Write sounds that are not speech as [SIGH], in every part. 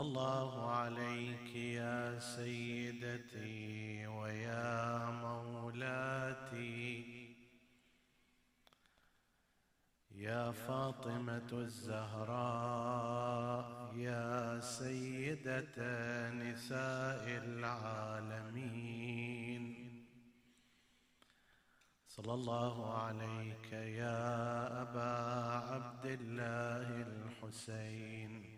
الله عليك يا سيدتي ويا مولاتي. يا فاطمة الزهراء يا سيدة نساء العالمين. صلى الله عليك يا أبا عبد الله الحسين.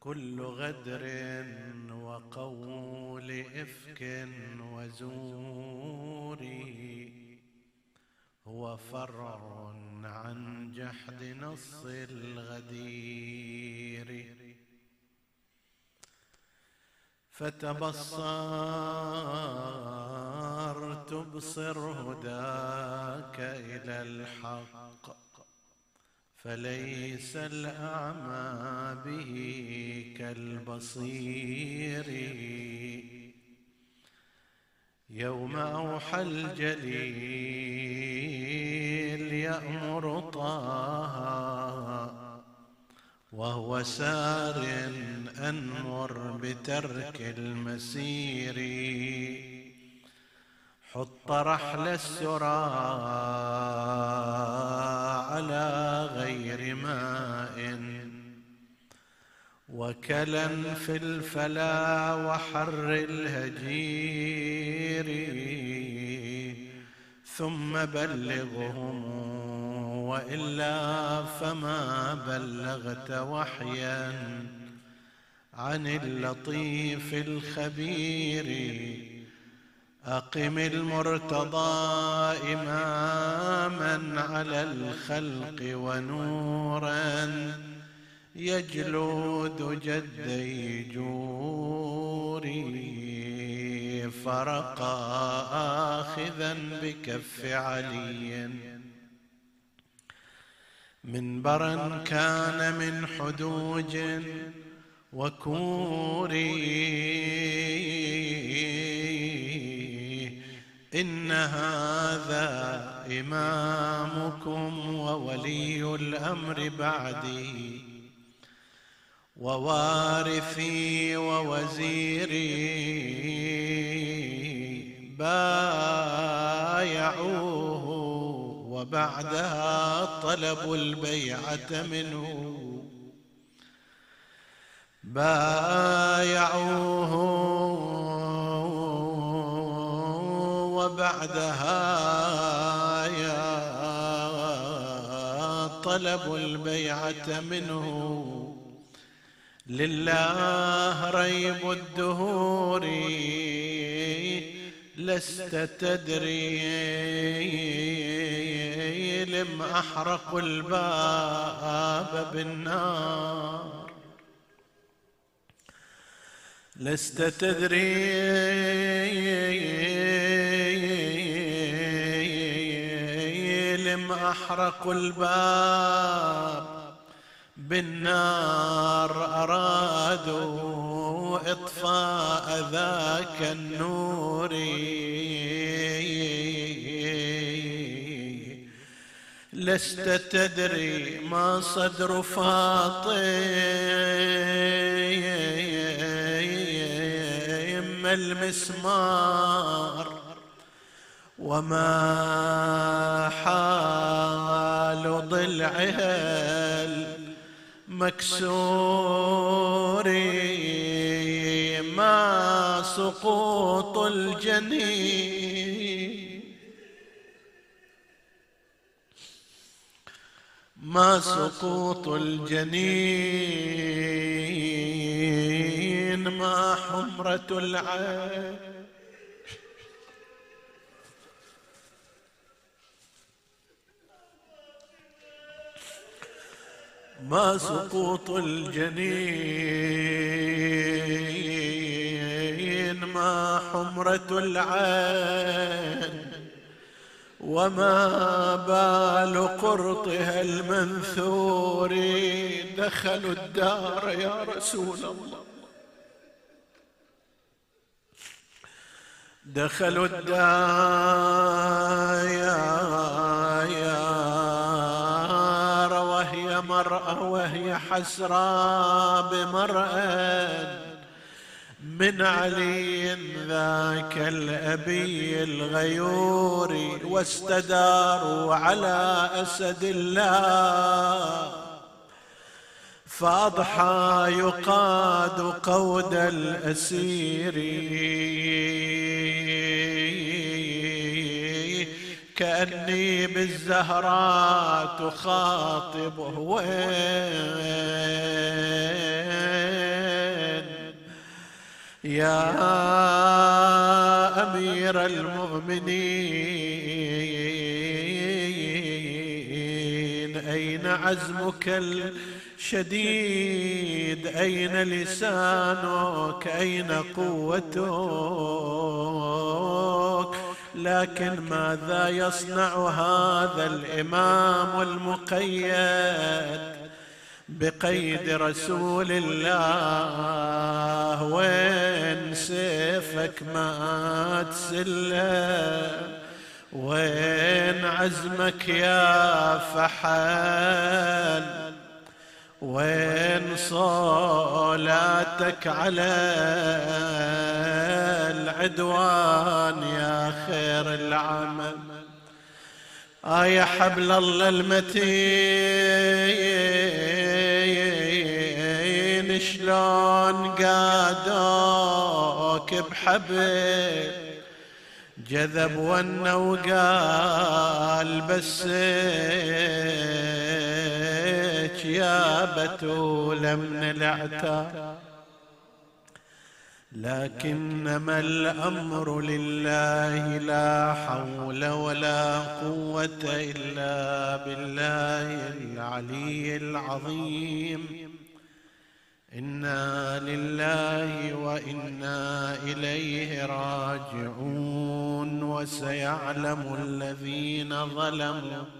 كل غدر وقول إفك وزور هو فرع عن جحد نص الغدير. فتبصر تبصر هداك إلى الحق. فليس الأعمى به كالبصير. يوم أوحى الجليل يأمر طه وهو سار أنمر بترك المسير. حط رحل السرى على غير وكلا في الفلا وحر الهجير ثم بلغهم وإلا فما بلغت وحيا عن اللطيف الخبير. أقم المرتضى إماما على الخلق ونورا يجلود جدي جوري فرقا آخذا بكف علي. منبرا كان من حدوج وكوري. إن هذا إمامكم وولي الأمر بعدي. ووارثي ووزيري بايعوه وبعدها طلبوا البيعة منه. بايعوه وبعدها يا طلبوا البيعة منه. لله ريب الدهور لست تدري لم أحرق الباب بالنار. لست تدري لم أحرق الباب بالنار أرادوا إطفاء ذاك النور. لست تدري ما صدر فاطم المسمار وما حال ضلعها المكسور ما سقوط الجنين. ما سقوط الجنين ما حمرة العين. ما سقوط الجنين ما حمرة العين وما بال قرطها المنثور دخلوا الدار يا رسول الله. دخلوا الدار يا مرأة وهي حسرى بمرأة من علي ذاك الأبي الغيور واستداروا على أسد الله. فأضحى يقاد قود الأسير. كأني بالزهراء تخاطبه. وين؟ يا أمير المؤمنين أين عزمك الشديد؟ أين لسانك؟ أين قوتك؟ لكن ماذا يصنع هذا الإمام المقيد بقيد رسول الله؟ وين سيفك ما تسله؟ وين عزمك يا فحل؟ وين صلاتك على العدوان يا خير العمل؟ يا حبل الله المتين شلون قادوك بحبل؟ جذب ون وقال بس يا بتول من العتاب لكنما الأمر لله لا حول ولا قوة إلا بالله العلي العظيم. إنا لله وإنا إليه راجعون. وسيعلم الذين ظلموا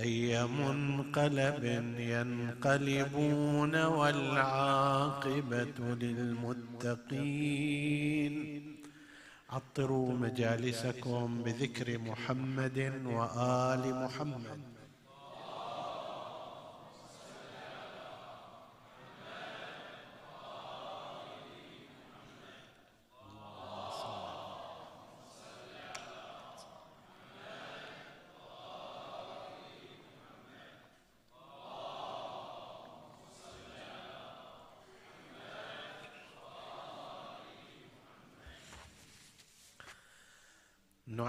أي منقلب ينقلبون والعاقبة للمتقين. عطروا مجالسكم بذكر محمد وآل محمد.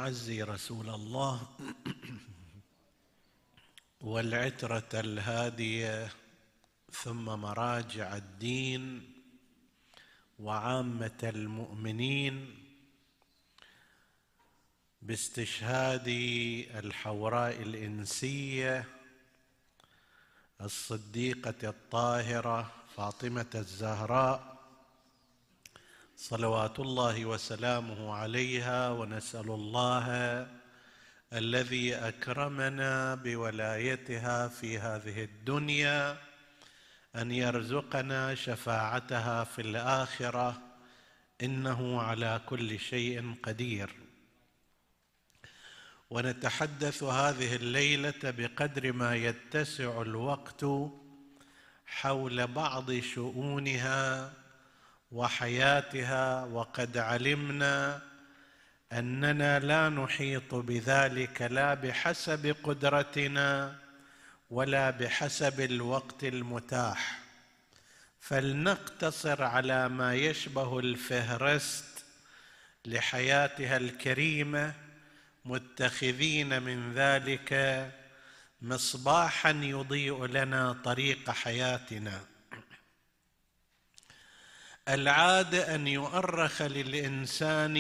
نعزي رسول الله [CLEARS THROAT] والعترة الهادية ثم مراجع الدين وعامة المؤمنين باستشهاد الحوراء الإنسية الصديقة الطاهرة فاطمة الزهراء صلوات الله وسلامه عليها ونسأل الله الذي أكرمنا بولايتها في هذه الدنيا أن يرزقنا شفاعتها في الآخرة إنه على كل شيء قدير. ونتحدث هذه الليلة بقدر ما يتسع الوقت حول بعض شؤونها وحياتها وقد علمنا أننا لا نحيط بذلك لا بحسب قدرتنا ولا بحسب الوقت المتاح. فلنقتصر على ما يشبه الفهرست لحياتها الكريمة متخذين من ذلك مصباحا يضيء لنا طريق حياتنا. العادة أن يؤرخ للإنسان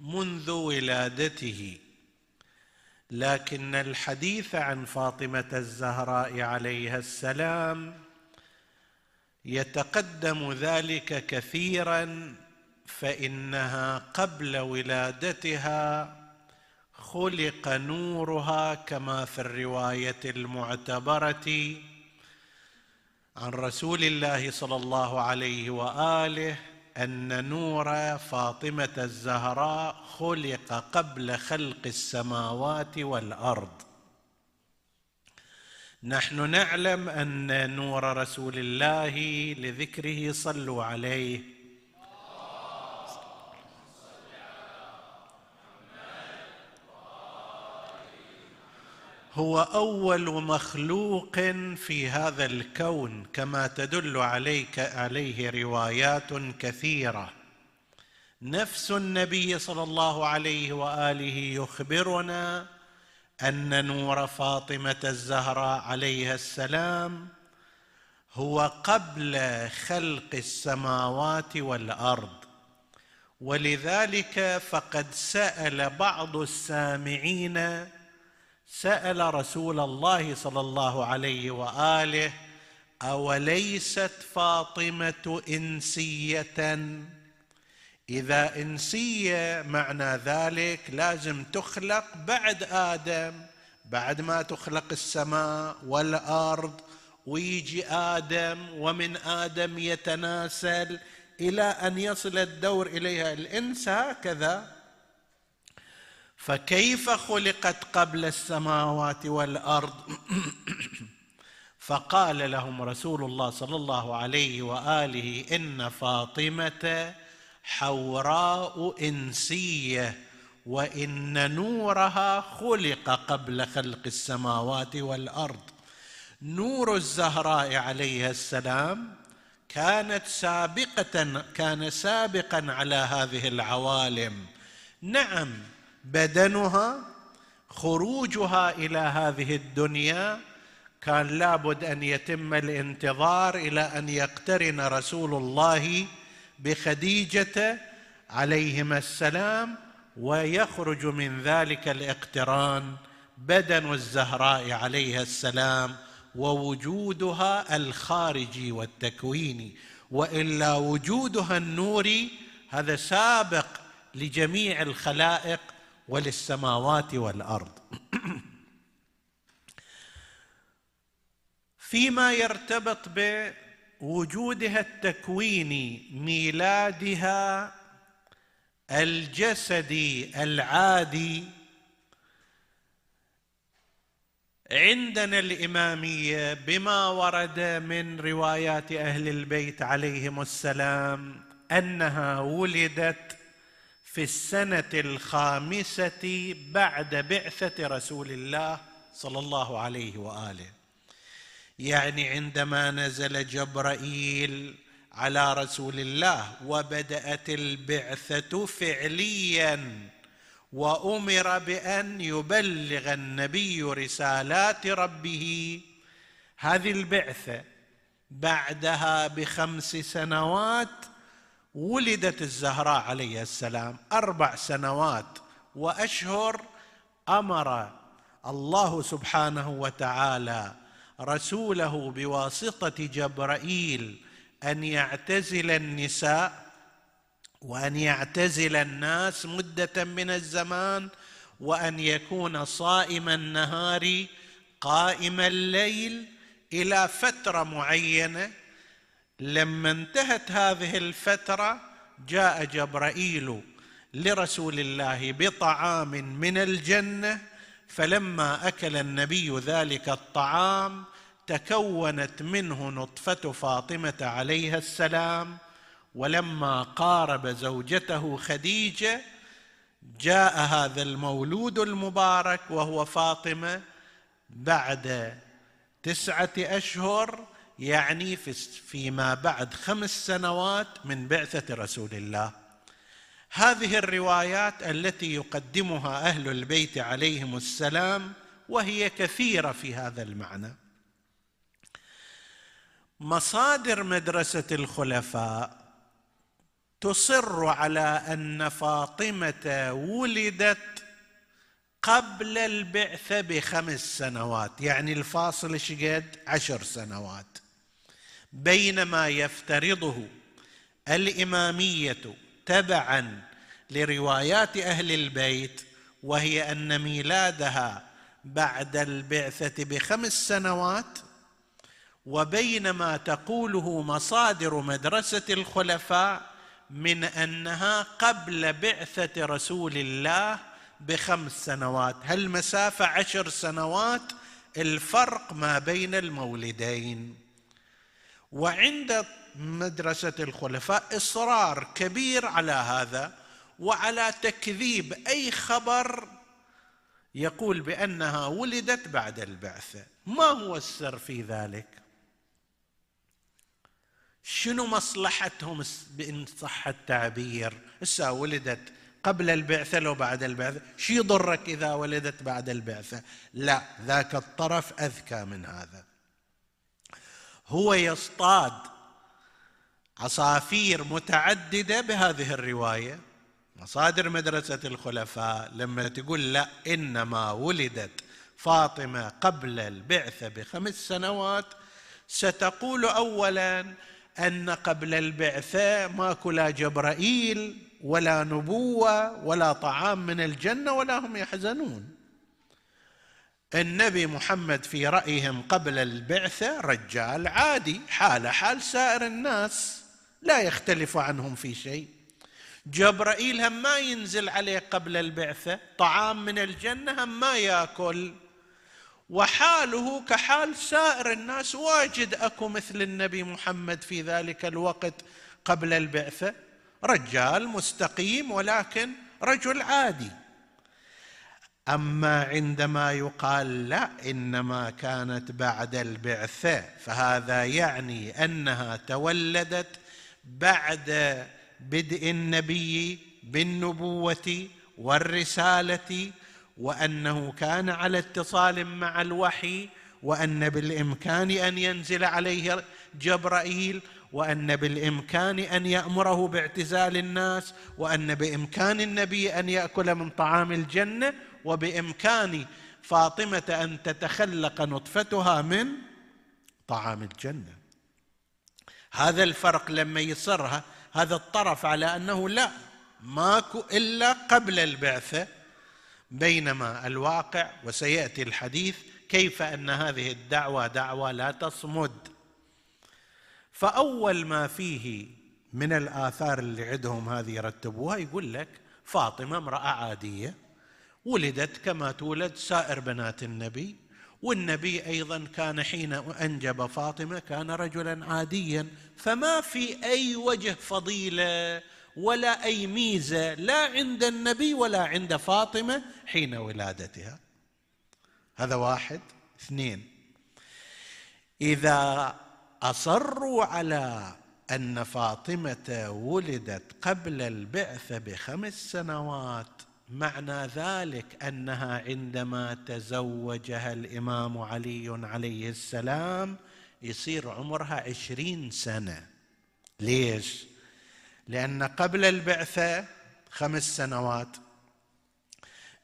منذ ولادته لكن الحديث عن فاطمة الزهراء عليها السلام يتقدم ذلك كثيرا فإنها قبل ولادتها خلق نورها كما في الرواية المعتبرة عن رسول الله صلى الله عليه وآله أن نور فاطمة الزهراء خلق قبل خلق السماوات والأرض. نحن نعلم أن نور رسول الله لذكره صلوا عليه هو أول مخلوق في هذا الكون كما تدل عليك عليه روايات كثيرة. نفس النبي صلى الله عليه وآله يخبرنا أن نور فاطمة الزهراء عليها السلام هو قبل خلق السماوات والأرض. ولذلك فقد سأل بعض السامعين سأل رسول الله صلى الله عليه وآله أوليست فاطمة إنسية؟ إذا إنسية معنى ذلك لازم تخلق بعد آدم بعد ما تخلق السماء والأرض ويجي آدم ومن آدم يتناسل إلى أن يصل الدور إليها. الإنس هكذا فكيف خلقت قبل السماوات والأرض؟ [CLEARS THROAT] فقال لهم رسول الله صلى الله عليه وآله إن فاطمة حوراء إنسية وإن نورها خلق قبل خلق السماوات والأرض. نور الزهراء عليها السلام كانت سابقة كان سابقا على هذه العوالم. نعم بدنها خروجها إلى هذه الدنيا كان لابد أن يتم الانتظار إلى أن يقترن رسول الله بخديجة عليهما السلام ويخرج من ذلك الاقتران بدن الزهراء عليها السلام ووجودها الخارجي والتكويني وإلا وجودها النوري هذا سابق لجميع الخلائق وللسماوات والأرض. [CLEARS THROAT] فيما يرتبط بوجودها التكويني ميلادها الجسدي العادي عندنا الإمامية بما ورد من روايات أهل البيت عليهم السلام أنها ولدت في السنة الخامسة بعد بعثة رسول الله صلى الله عليه وآله. يعني عندما نزل جبرائيل على رسول الله وبدأت البعثة فعليا وأمر بأن يبلغ النبي رسالات ربه هذه البعثة بعدها بخمس سنوات ولدت الزهراء عليه السلام أربع سنوات وأشهر أمر الله سبحانه وتعالى رسوله بواسطة جبرائيل أن يعتزل النساء وأن يعتزل الناس مدة من الزمان وأن يكون صائم النهار قائم الليل إلى فترة معينة لما انتهت هذه الفترة جاء جبرائيل لرسول الله بطعام من الجنة فلما أكل النبي ذلك الطعام تكونت منه نطفة فاطمة عليها السلام. ولما قارب زوجته خديجة جاء هذا المولود المبارك وهو فاطمة بعد تسعة أشهر يعني فيما بعد خمس سنوات من بعثة رسول الله. هذه الروايات التي يقدمها أهل البيت عليهم السلام وهي كثيرة في هذا المعنى. مصادر مدرسة الخلفاء تصر على أن فاطمة ولدت قبل البعثة بخمس سنوات يعني الفاصل شقد عشر سنوات. بينما يفترضه الإمامية تبعا لروايات أهل البيت وهي أن ميلادها بعد البعثة بخمس سنوات وبينما تقوله مصادر مدرسة الخلفاء من أنها قبل بعثة رسول الله بخمس سنوات. هالمسافه عشر سنوات؟ الفرق ما بين المولدين. وعند مدرسة الخلفاء إصرار كبير على هذا وعلى تكذيب أي خبر يقول بأنها ولدت بعد البعثه ما هو السر في ذلك؟ شنو مصلحتهم بإن صح التعبير؟ هسه ولدت قبل البعثة لو بعد البعثة شو يضرك إذا ولدت بعد البعثة لا ذاك الطرف أذكى من هذا. هو يصطاد عصافير متعددة بهذه الرواية. مصادر مدرسة الخلفاء لما تقول لا إنما ولدت فاطمة قبل البعثة بخمس سنوات ستقول أولا أن قبل البعثة ماكو لا جبرائيل ولا نبوة ولا طعام من الجنة ولا هم يحزنون. النبي محمد في رأيهم قبل البعثه رجال عادي حاله حال سائر الناس لا يختلف عنهم في شيء. جبرائيل هم ما ينزل عليه قبل البعثه طعام من الجنة هم ما يأكل. وحاله كحال سائر الناس واجد أكو مثل النبي محمد في ذلك الوقت قبل البعثه رجال مستقيم ولكن رجل عادي. أما عندما يقال لا إنما كانت بعد البعثة فهذا يعني أنها تولدت بعد بدء النبي بالنبوة والرسالة وأنه كان على اتصال مع الوحي وأن بالإمكان أن ينزل عليه جبرائيل وأن بالإمكان أن يأمره باعتزال الناس وأن بإمكان النبي أن يأكل من طعام الجنة وبإمكان فاطمة أن تتخلق نطفتها من طعام الجنة. هذا الفرق لما يصرها هذا الطرف على أنه لا ماكو إلا قبل البعثة بينما الواقع وسيأتي الحديث كيف أن هذه الدعوة دعوة لا تصمد. فأول ما فيه من الآثار اللي عندهم هذه يرتبوها يقول لك فاطمة امرأة عادية. ولدت كما تولد سائر بنات النبي والنبي أيضا كان حين أنجب فاطمة كان رجلا عاديا فما في أي وجه فضيلة ولا أي ميزة لا عند النبي ولا عند فاطمة حين ولادتها. هذا واحد. اثنين إذا أصروا على أن فاطمة ولدت قبل البعثة بخمس سنوات معنى ذلك أنها عندما تزوجها الإمام علي عليه السلام يصير عمرها عشرين سنة. ليش؟ لأن قبل البعثة خمس سنوات.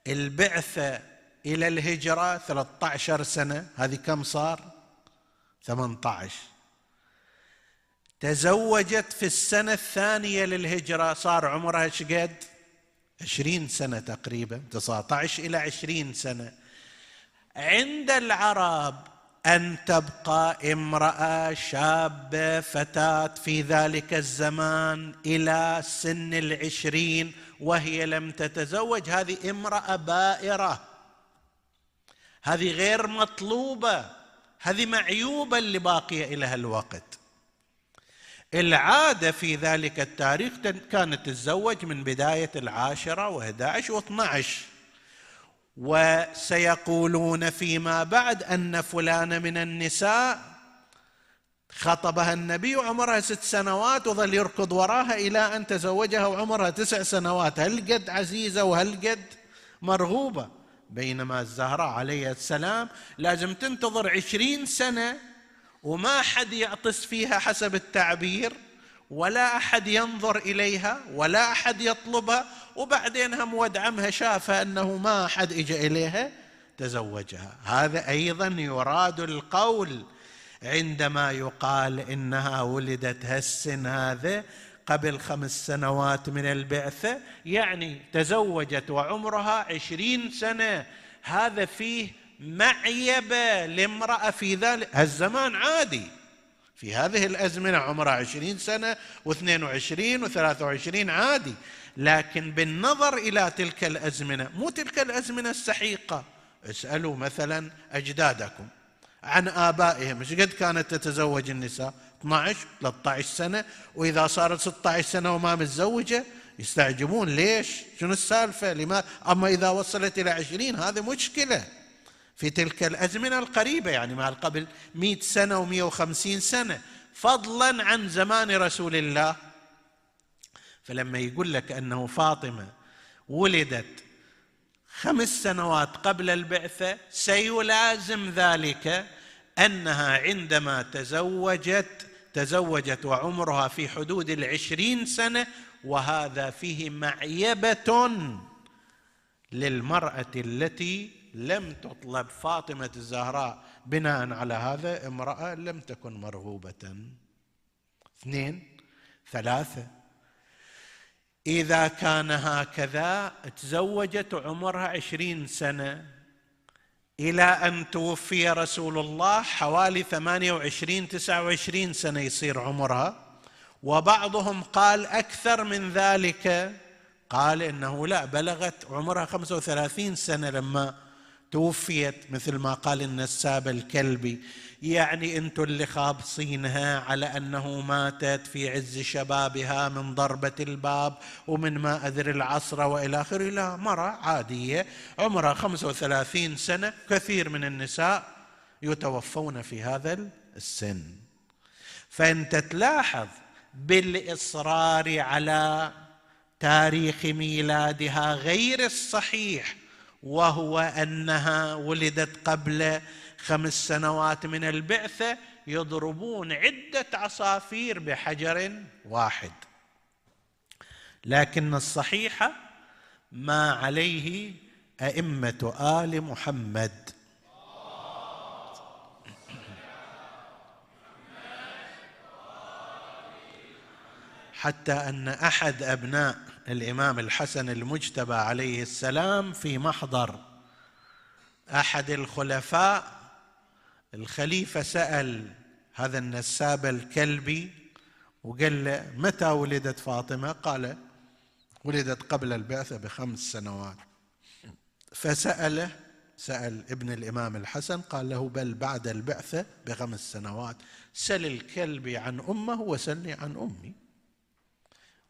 البعثة إلى الهجرة 13 سنة. هذه كم صار؟ 18 تزوجت في السنة الثانية للهجرة صار عمرها شقد 20 سنة تقريبا 19 إلى 20 سنة. عند العرب أن تبقى امرأة شابة فتاة في ذلك الزمان إلى سن العشرين وهي لم تتزوج. هذه امرأة بائرة. هذه غير مطلوبة. هذه معيوبة اللي باقيه إلى هالوقت العادة في ذلك التاريخ كانت تتزوج من بداية العاشرة و11 و12 وسيقولون فيما بعد أن فلان من النساء خطبها النبي وعمرها ست سنوات وظل يركض وراها إلى أن تزوجها وعمرها تسع سنوات. هل قد عزيزة وهل قد مرغوبة؟ بينما الزهراء عليه السلام لازم تنتظر عشرين سنة وما حد يعطس فيها حسب التعبير ولا أحد ينظر إليها ولا أحد يطلبها وبعدين هم ود عمها شافها أنه ما أحد اجى إليها تزوجها. هذا أيضا يراد القول عندما يقال إنها ولدت هالسن هذا قبل خمس سنوات من البعثة يعني تزوجت وعمرها عشرين سنة. هذا فيه معيبة لامرأة في ذلك الزمان عادي. في هذه الأزمنة عمرها عشرين سنة واثنين وعشرين وثلاثة وعشرين عادي. لكن بالنظر إلى تلك الأزمنة مو تلك الأزمنة السحيقة. اسألوا مثلا أجدادكم عن آبائهم. إيش قد كانت تتزوج النساء؟ 12 13 سنة. وإذا صارت 16 سنة وما متزوجة يستعجبون. ليش؟ شنو السالفة؟ لما أما إذا وصلت إلى 20 هذه مشكلة. في تلك الأزمنة القريبة يعني مع قبل مئة سنة ومئة وخمسين سنة فضلا عن زمان رسول الله. فلما يقول لك أنه فاطمة ولدت خمس سنوات قبل البعثة سيلازم ذلك أنها عندما تزوجت تزوجت وعمرها في حدود العشرين سنة وهذا فيه معيبة للمرأة التي لم تطلب فاطمة الزهراء بناء على هذا امرأة لم تكن مرغوبة. اثنين ثلاثة إذا كان هكذا تزوجت عمرها عشرين سنة إلى أن توفي رسول الله حوالي ثمانية وعشرين تسعة وعشرين سنة يصير عمرها. وبعضهم قال أكثر من ذلك قال إنه لا بلغت عمرها خمسة وثلاثين سنة لما توفيت مثل ما قال النساب الكلبي. يعني أنتم اللي خابصينها على انه ماتت في عز شبابها من ضربة الباب ومن ما ادري العصره وإلى آخره. لا مرة عادية عمرها 35 سنة. كثير من النساء يتوفون في هذا السن. فأنت تلاحظ بالإصرار على تاريخ ميلادها غير الصحيح. وهو أنها ولدت قبل خمس سنوات من البعثة يضربون عدة عصافير بحجر واحد. لكن الصحيح ما عليه أئمة آل محمد. حتى أن أحد أبناء الإمام الحسن المجتبى عليه السلام في محضر. أحد الخلفاء الخليفة سأل هذا النساب الكلبي وقال له متى ولدت فاطمة؟ قال ولدت قبل البعثة بخمس سنوات. فسأله سأل ابن الإمام الحسن قال له بل بعد البعثة بخمس سنوات سل الكلبي عن أمه وسلني عن أمي.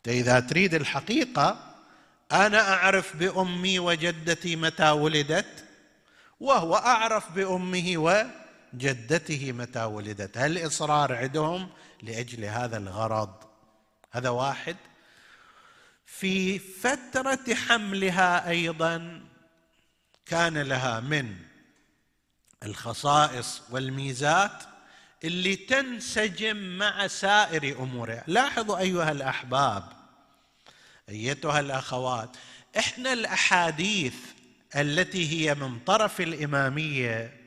إذا تريد الحقيقة أنا أعرف بأمي وجدتي متى ولدت وهو أعرف بأمه وجدته متى ولدت. هل إصرار عندهم لأجل هذا الغرض؟ هذا واحد. في فترة حملها أيضا كان لها من الخصائص والميزات اللي تنسجم مع سائر أمورها. لاحظوا أيها الأحباب أيتها الأخوات إحنا الأحاديث التي هي من طرف الإمامية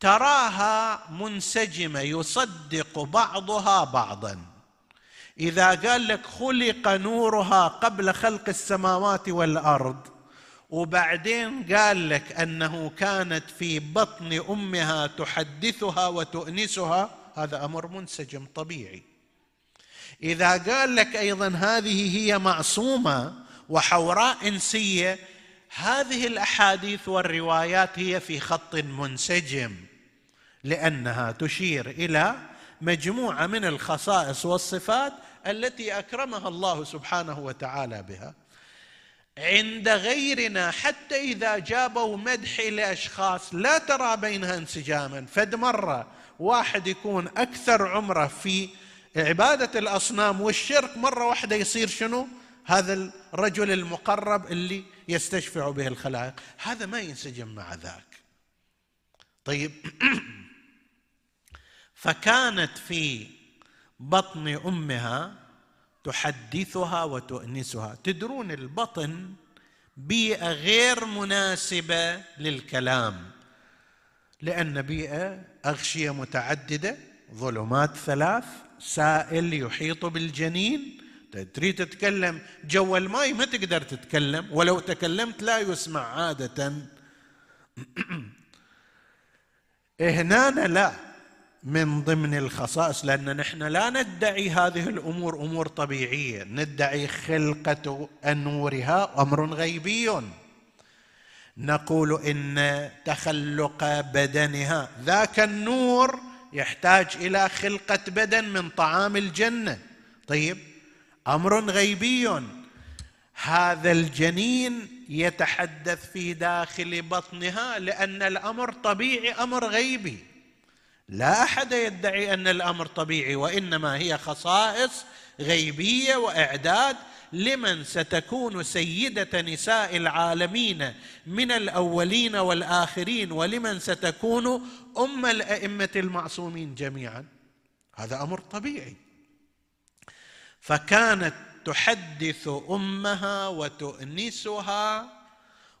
تراها منسجمة يصدق بعضها بعضا. إذا قال لك خلق نورها قبل خلق السماوات والأرض وبعدين قال لك أنه كانت في بطن أمها تحدثها وتؤنسها هذا أمر منسجم طبيعي. إذا قال لك أيضا هذه هي معصومة وحوراء إنسية هذه الأحاديث والروايات هي في خط منسجم لأنها تشير إلى مجموعة من الخصائص والصفات التي أكرمها الله سبحانه وتعالى بها. عند غيرنا حتى إذا جابوا مدح لأشخاص لا ترى بينها انسجاما فد مره واحد يكون أكثر عمره في عبادة الأصنام والشرك مرة واحدة يصير شنو؟ هذا الرجل المقرب اللي يستشفع به الخلائق. هذا ما ينسجم مع ذاك. طيب. [CLEARS THROAT] فكانت في بطن أمها تحدثها وتؤنسها. تدرون البطن بيئة غير مناسبة للكلام. لأن بيئة أغشية متعددة ظلمات ثلاث سائل يحيط بالجنين. تريد تتكلم جو الماء ما تقدر تتكلم ولو تكلمت لا يسمع عادة. [CLEARS THROAT] هنا لا من ضمن الخصائص لأن نحن لا ندعي هذه الأمور أمور طبيعية. ندعي خلقة أنورها أمر غيبي. نقول إن تخلق بدنها ذاك النور يحتاج إلى خلقة بدن من طعام الجنة. طيب أمر غيبي. هذا الجنين يتحدث في داخل بطنها لأن الأمر طبيعي أمر غيبي. لا أحد يدعي أن الأمر طبيعي وإنما هي خصائص غيبية وإعداد لمن ستكون سيدة نساء العالمين من الأولين والآخرين ولمن ستكون أم الأئمة المعصومين جميعا. هذا أمر طبيعي. فكانت تحدث أمها وتؤنسها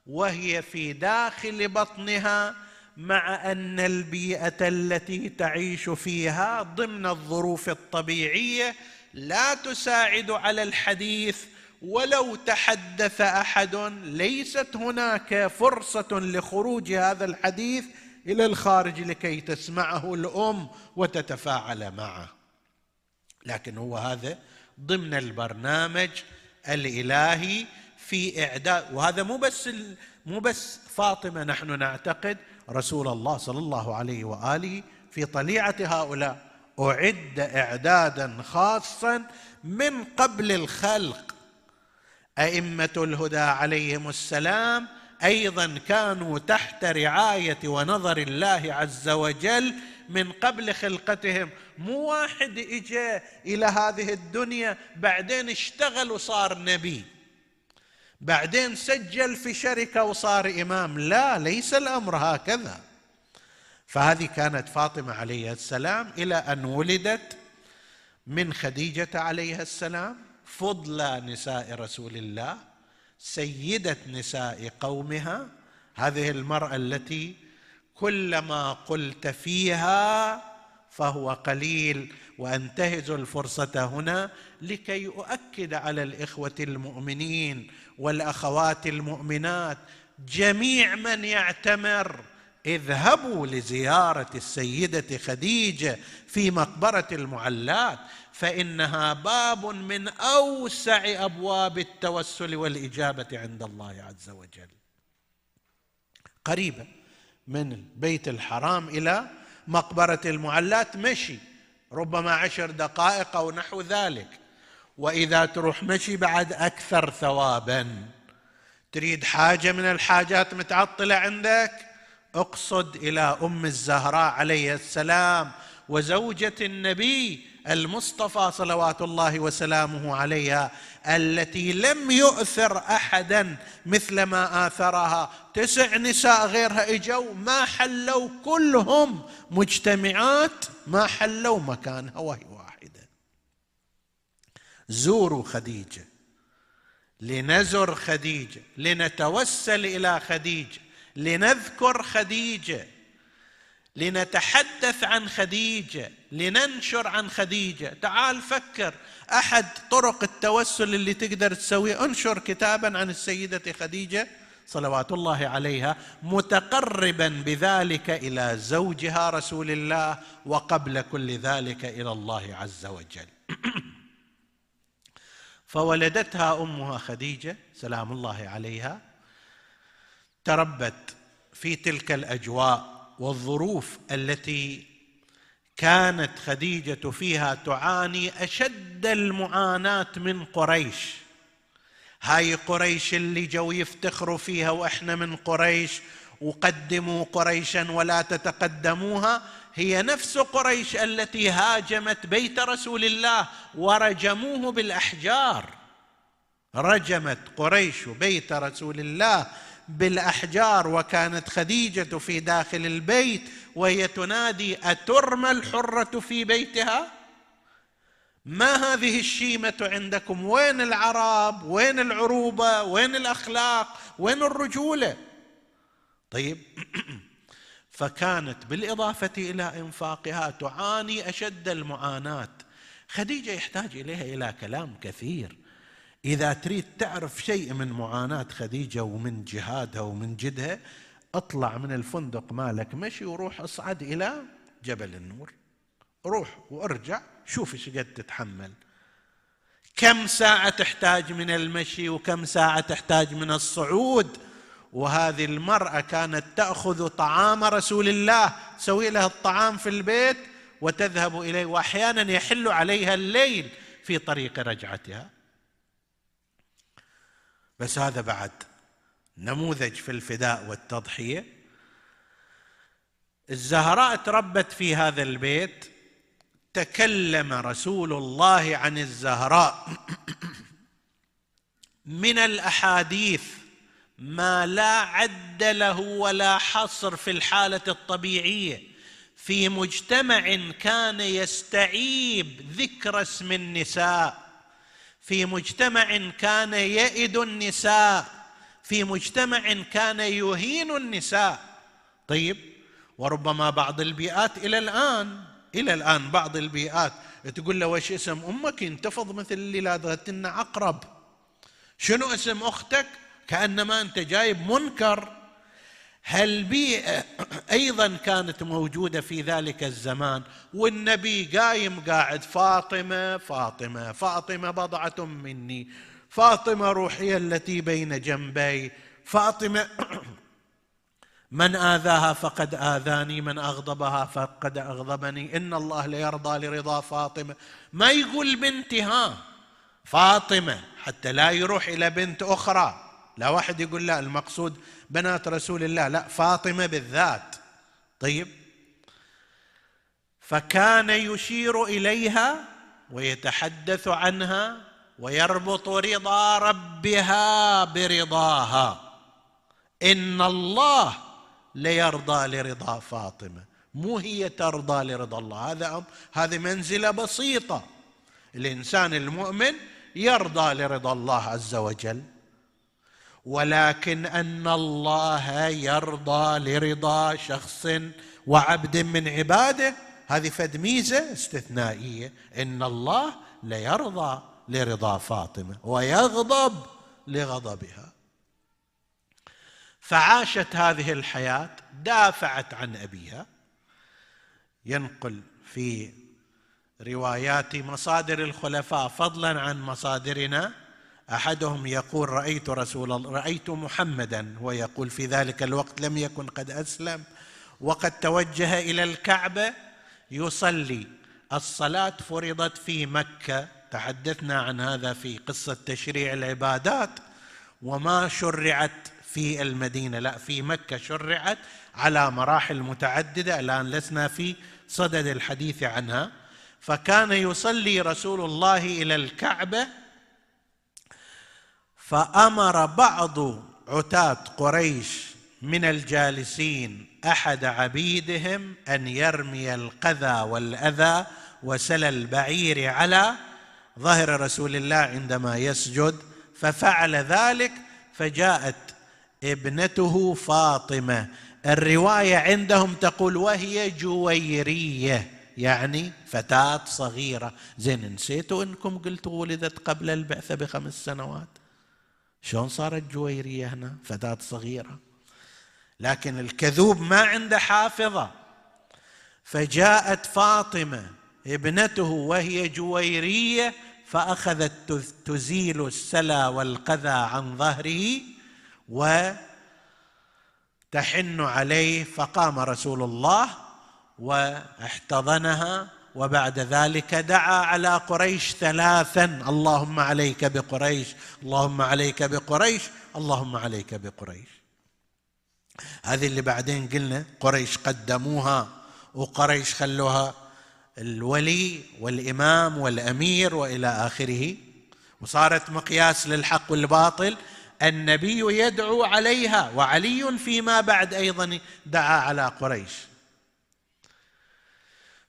وهي في داخل بطنها مع أن البيئة التي تعيش فيها ضمن الظروف الطبيعية لا تساعد على الحديث ولو تحدث أحد. ليست هناك فرصة لخروج هذا الحديث إلى الخارج لكي تسمعه الأم وتتفاعل معه. لكن هو هذا ضمن البرنامج الإلهي في إعداد. وهذا مو بس مو بس فاطمة نحن نعتقد رسول الله صلى الله عليه وآله في طليعة هؤلاء. أعد إعدادا خاصا من قبل الخلق. أئمة الهدى عليهم السلام أيضا كانوا تحت رعاية ونظر الله عز وجل من قبل خلقتهم. مو واحد اجى إلى هذه الدنيا بعدين اشتغل وصار نبي. بعدين سجل في شركة وصار إمام. لا ليس الأمر هكذا. فهذه كانت فاطمة عليه السلام إلى أن ولدت من خديجة عليها السلام فضل نساء رسول الله سيدة نساء قومها. هذه المرأة التي كلما قلت فيها فهو قليل وأنتهز الفرصة هنا لكي اؤكد على الإخوة المؤمنين والأخوات المؤمنات جميع من يعتمر اذهبوا لزيارة السيدة خديجة في مقبرة المعلات فإنها باب من أوسع أبواب التوسل والإجابة عند الله عز وجل. قريبة من البيت الحرام إلى مقبرة المعلات مشي ربما عشر دقائق أو نحو ذلك. وإذا تروح مشي بعد أكثر ثوابا. تريد حاجة من الحاجات متعطلة عندك؟ اقصد إلى ام الزهراء عليه السلام وزوجة النبي المصطفى صلوات الله وسلامه عليها التي لم يؤثر احدا مثل ما آثرها. تسع نساء غيرها اجوا ما حلوا كلهم مجتمعات ما حلوا مكانها وهي واحدة زوروا خديجة. لنزر خديجة. لنتوسل إلى خديجة. لنذكر خديجة لنتحدث عن خديجة لننشر عن خديجة. تعال فكر أحد طرق التوسل اللي تقدر تسويه؟ انشر كتابا عن السيدة خديجة صلوات الله عليها متقربا بذلك إلى زوجها رسول الله وقبل كل ذلك إلى الله عز وجل. [CLEARS THROAT] فولدتها أمها خديجة سلام الله عليها. تربت في تلك الأجواء والظروف التي كانت خديجة فيها تعاني أشد المعاناة من قريش. هاي قريش اللي جو يفتخروا فيها وإحنا من قريش وقدموا قريشا ولا تتقدموها هي نفس قريش التي هاجمت بيت رسول الله ورجموه بالأحجار. رجمت قريش بيت رسول الله بالأحجار وكانت خديجة في داخل البيت وهي تنادي أترمى الحرة في بيتها؟ ما هذه الشيمة عندكم؟ وين العرب وين العروبة؟ وين الأخلاق؟ وين الرجولة؟ طيب [CLEARS THROAT] فكانت بالإضافة إلى إنفاقها تعاني أشد المعاناة. خديجة يحتاج إليها إلى كلام كثير. إذا تريد تعرف شيء من معاناة خديجة ومن جهادها ومن جدها اطلع من الفندق مالك مشي وروح اصعد إلى جبل النور. روح وارجع شوف إيش قد تتحمل. كم ساعة تحتاج من المشي وكم ساعة تحتاج من الصعود؟ وهذه المرأة كانت تأخذ طعام رسول الله تسوي لها الطعام في البيت وتذهب إليه واحيانا يحل عليها الليل في طريق رجعتها. بس هذا بعد نموذج في الفداء والتضحية. الزهراء تربت في هذا البيت تكلم رسول الله عن الزهراء. [CLEARS THROAT] من الأحاديث ما لا عد له ولا حصر في الحالة الطبيعية. في مجتمع كان يستعيب ذكر اسم النساء. في مجتمع كان يئد النساء في مجتمع كان يهين النساء. طيب وربما بعض البيئات إلى الآن إلى الآن بعض البيئات تقول له وش اسم أمك؟ ينتفض مثل اللي لادغتنا عقرب شنو اسم أختك؟ كأنما أنت جايب منكر. هالبيئه أيضا كانت موجودة في ذلك الزمان؟ والنبي قايم قاعد فاطمة فاطمة فاطمة بضعة مني فاطمة روحي التي بين جنبي فاطمة [CLEARS THROAT] من آذاها فقد آذاني من أغضبها فقد أغضبني إن الله ليرضى لرضا فاطمة. ما يقول بنتي ها فاطمة حتى لا يروح إلى بنت أخرى. لا واحد يقول لا المقصود بنات رسول الله لا فاطمة بالذات. طيب. فكان يشير إليها ويتحدث عنها ويربط رضا ربها برضاها. إن الله ليرضى لرضا فاطمة. مو هي ترضى لرضا الله. هذا هذه منزلة بسيطة. الإنسان المؤمن يرضى لرضا الله عز وجل. ولكن أن الله يرضى لرضا شخص وعبد من عباده هذه فد ميزه استثنائية. إن الله ليرضى لرضا فاطمة ويغضب لغضبها. فعاشت هذه الحياة دافعت عن أبيها. ينقل في روايات مصادر الخلفاء فضلا عن مصادرنا. أحدهم يقول رأيت رسول الله رأيت محمدا ويقول في ذلك الوقت لم يكن قد أسلم. وقد توجه إلى الكعبة يصلي. الصلاة فرضت في مكة. تحدثنا عن هذا في قصة تشريع العبادات. وما شرعت في المدينة لا في مكة شرعت على مراحل متعددة. الآن لسنا في صدد الحديث عنها. فكان يصلي رسول الله إلى الكعبة فأمر بعض عتاة قريش من الجالسين أحد عبيدهم أن يرمي القذى والأذى وسل البعير على ظهر رسول الله عندما يسجد ففعل ذلك فجاءت ابنته فاطمة. الرواية عندهم تقول وهي جويرية يعني فتاة صغيرة. زين نسيتوا إنكم قلتوا ولدت قبل البعثة بخمس سنوات؟ شلون صارت جويرية هنا؟ فتاة صغيرة. لكن الكذوب ما عنده حافظة. فجاءت فاطمة ابنته وهي جويرية فأخذت تزيل السلا والقذى عن ظهره وتحن عليه فقام رسول الله واحتضنها وبعد ذلك دعا على قريش ثلاثا. اللهم عليك بقريش اللهم عليك بقريش اللهم عليك بقريش. هذه اللي بعدين قلنا قريش قدموها وقريش خلوها الولي والإمام والأمير وإلى آخره. وصارت مقياس للحق والباطل. النبي يدعو عليها وعلي فيما بعد أيضا دعا على قريش.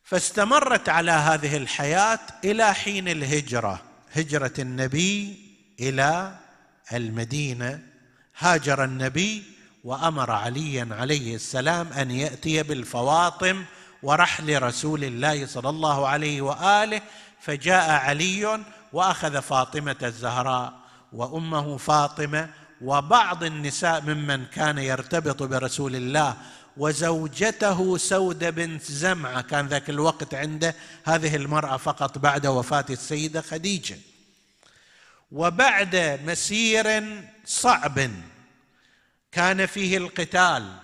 فاستمرت على هذه الحياة إلى حين الهجرة. هجرة النبي إلى المدينة. هاجر النبي وأمر عليا عليه السلام أن يأتي بالفواطم ورحل رسول الله صلى الله عليه وآله. فجاء علي وأخذ فاطمة الزهراء وأمه فاطمة وبعض النساء ممن كان يرتبط برسول الله وزوجته سودة بنت زمعة. كان ذاك الوقت عنده هذه المرأة فقط بعد وفاة السيدة خديجة. وبعد مسير صعب كان فيه القتال.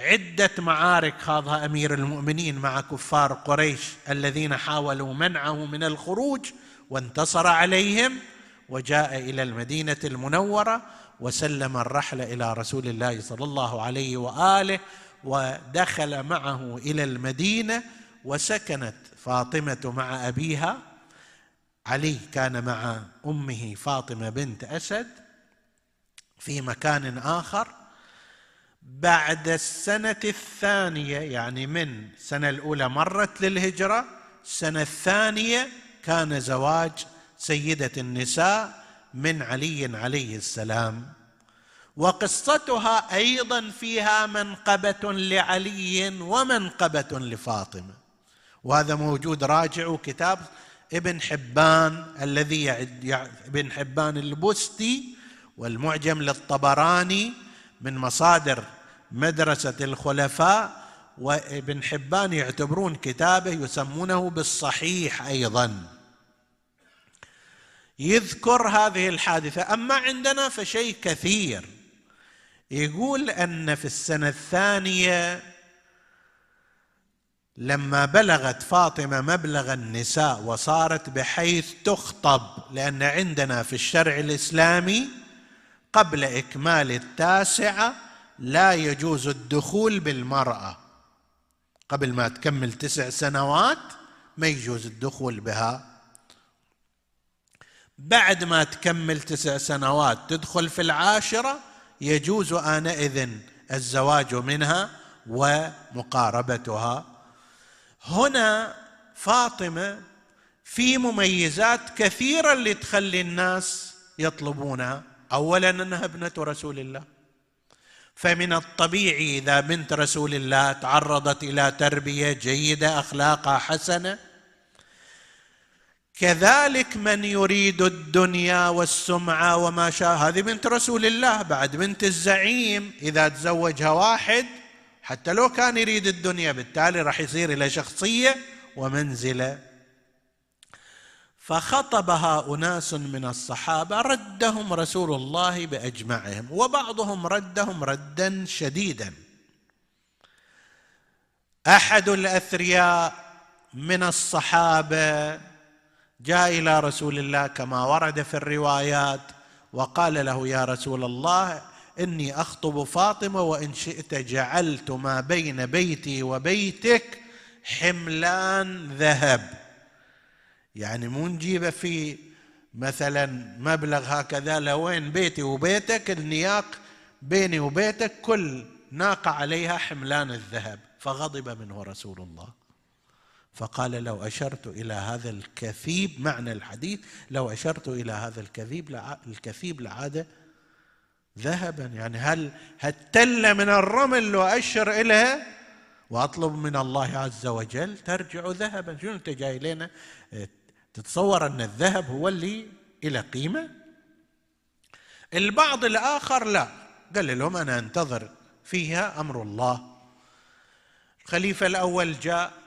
عدة معارك خاضها أمير المؤمنين مع كفار قريش الذين حاولوا منعه من الخروج وانتصر عليهم وجاء إلى المدينة المنورة وسلم الرحل إلى رسول الله صلى الله عليه وآله ودخل معه إلى المدينة وسكنت فاطمة مع أبيها. علي كان مع أمه فاطمة بنت أسد في مكان آخر. بعد السنة الثانية يعني من السنة الأولى مرت للهجرة السنة الثانية كان زواج سيدة النساء من علي عليه السلام. وقصتها أيضا فيها منقبة لعلي ومنقبة لفاطمة. وهذا موجود راجعوا كتاب ابن حبان الذي ابن حبان البستي والمعجم للطبراني من مصادر مدرسة الخلفاء. وابن حبان يعتبرون كتابه يسمونه بالصحيح أيضا. يذكر هذه الحادثة. أما عندنا فشيء كثير. يقول أن في السنة الثانية لما بلغت فاطمة مبلغ النساء وصارت بحيث تخطب لأن عندنا في الشرع الإسلامي قبل إكمال التاسعة لا يجوز الدخول بالمرأة. قبل ما تكمل تسع سنوات ما يجوز الدخول بها. بعد ما تكمل تسع سنوات تدخل في العاشرة يجوز آنئذ الزواج منها ومقاربتها. هنا فاطمة في مميزات كثيرة اللي تخلي الناس يطلبونها اولا أنها ابنة رسول الله. فمن الطبيعي إذا بنت رسول الله تعرضت إلى تربية جيدة أخلاقها حسنة كذلك من يريد الدنيا والسمعه وما شاء هذه بنت رسول الله بعد بنت الزعيم إذا تزوجها واحد حتى لو كان يريد الدنيا بالتالي راح يصير له شخصية ومنزلة. فخطبها أناس من الصحابة ردهم رسول الله بأجمعهم وبعضهم ردهم ردا شديدا. أحد الأثرياء من الصحابة جاء إلى رسول الله كما ورد في الروايات وقال له يا رسول الله إني أخطب فاطمة وإن شئت جعلت ما بين بيتي وبيتك حملان ذهب. يعني مو نجيبه في مثلا مبلغ هكذا لوين بيتي وبيتك النياق بيني وبيتك كل ناقة عليها حملان الذهب فغضب منه رسول الله. فقال لو أشرت إلى هذا الكثيب معنى الحديث لو أشرت إلى هذا الكثيب الكثيب لعاد ذهبا. يعني هل هالتله من الرمل لو اشر اليها وأطلب من الله عز وجل؟ ترجع ذهبا. شنو أنت جاي لنا؟ تتصور أن الذهب هو اللي له قيمة؟ البعض الآخر لا. قال لهم أنا أنتظر فيها أمر الله. الخليفة الأول جاء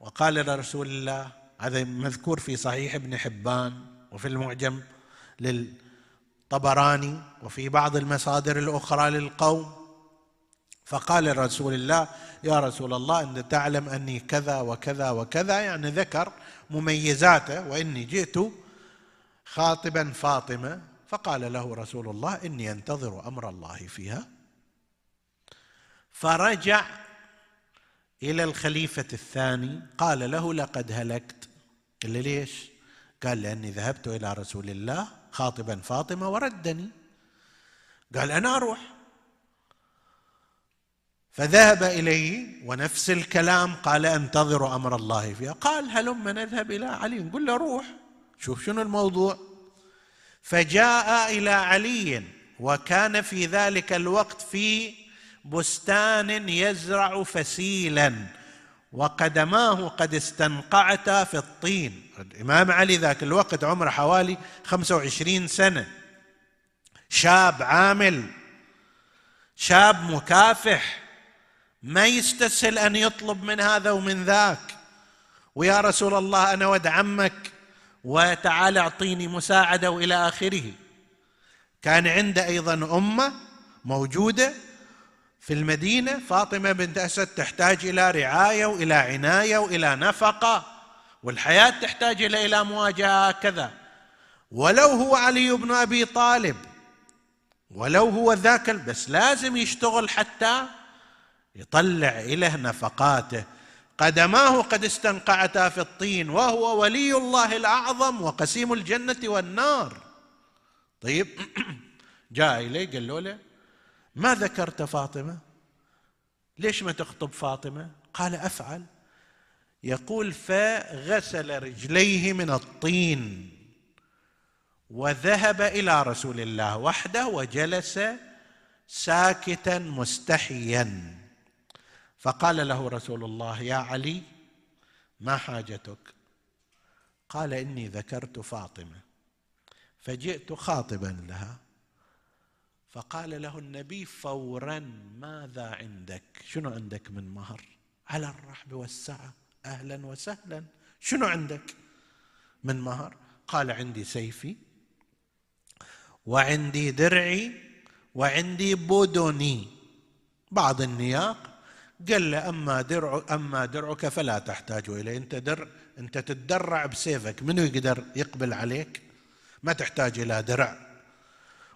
وقال لرسول الله هذا مذكور في صحيح ابن حبان وفي المعجم للطبراني وفي بعض المصادر الأخرى للقوم. فقال رسول الله يا رسول الله انت تعلم أني كذا وكذا وكذا يعني ذكر مميزاته وإني جئت خاطبا فاطمة. فقال له رسول الله إني أنتظر أمر الله فيها. فرجع إلى الخليفة الثاني قال له لقد هلكت. قال له ليش؟ قال لأني ذهبت إلى رسول الله خاطبا فاطمة وردني. قال أنا أروح. فذهب إليه ونفس الكلام قال أنتظر أمر الله فيها. قال هلم نذهب إلى علي. نقول له روح شوف شنو الموضوع. فجاء إلى علي وكان في ذلك الوقت في بستان يزرع فسيلا وقدماه قد استنقعتا في الطين. الإمام علي ذاك الوقت عمره حوالي 25 سنة. شاب عامل شاب مكافح ما يستسهل أن يطلب من هذا ومن ذاك. ويا رسول الله أنا ود عمك وتعال أعطيني مساعدة وإلى آخره. كان عنده أيضا أمة موجودة في المدينة فاطمة بنت أسد تحتاج إلى رعاية وإلى عناية وإلى نفقة والحياة تحتاج إلى إلى مواجهة هكذا. ولو هو علي بن أبي طالب ولو هو ذاك بس لازم يشتغل حتى يطلع إله نفقاته. قدماه قد استنقعتا في الطين وهو ولي الله الأعظم وقسيم الجنة والنار. طيب [CLEARS THROAT] جاء إليه قال له ما ذكرت فاطمة؟ ليش ما تخطب فاطمة؟ قال أفعل. يقول فغسل رجليه من الطين وذهب إلى رسول الله وحده وجلس ساكتا مستحيا. فقال له رسول الله يا علي ما حاجتك؟ قال إني ذكرت فاطمة فجئت خاطبا لها. فقال له النبي فورا ماذا عندك؟ شنو عندك من مهر؟ على الرحب والسعة أهلا وسهلا. شنو عندك من مهر؟ قال عندي سيفي وعندي درعي وعندي بدني بعض النياق قال له أما درع أما درعك فلا تحتاج إليه. أنت در أنت تتدرع بسيفك. منو يقدر يقبل عليك؟ ما تحتاج إلى درع.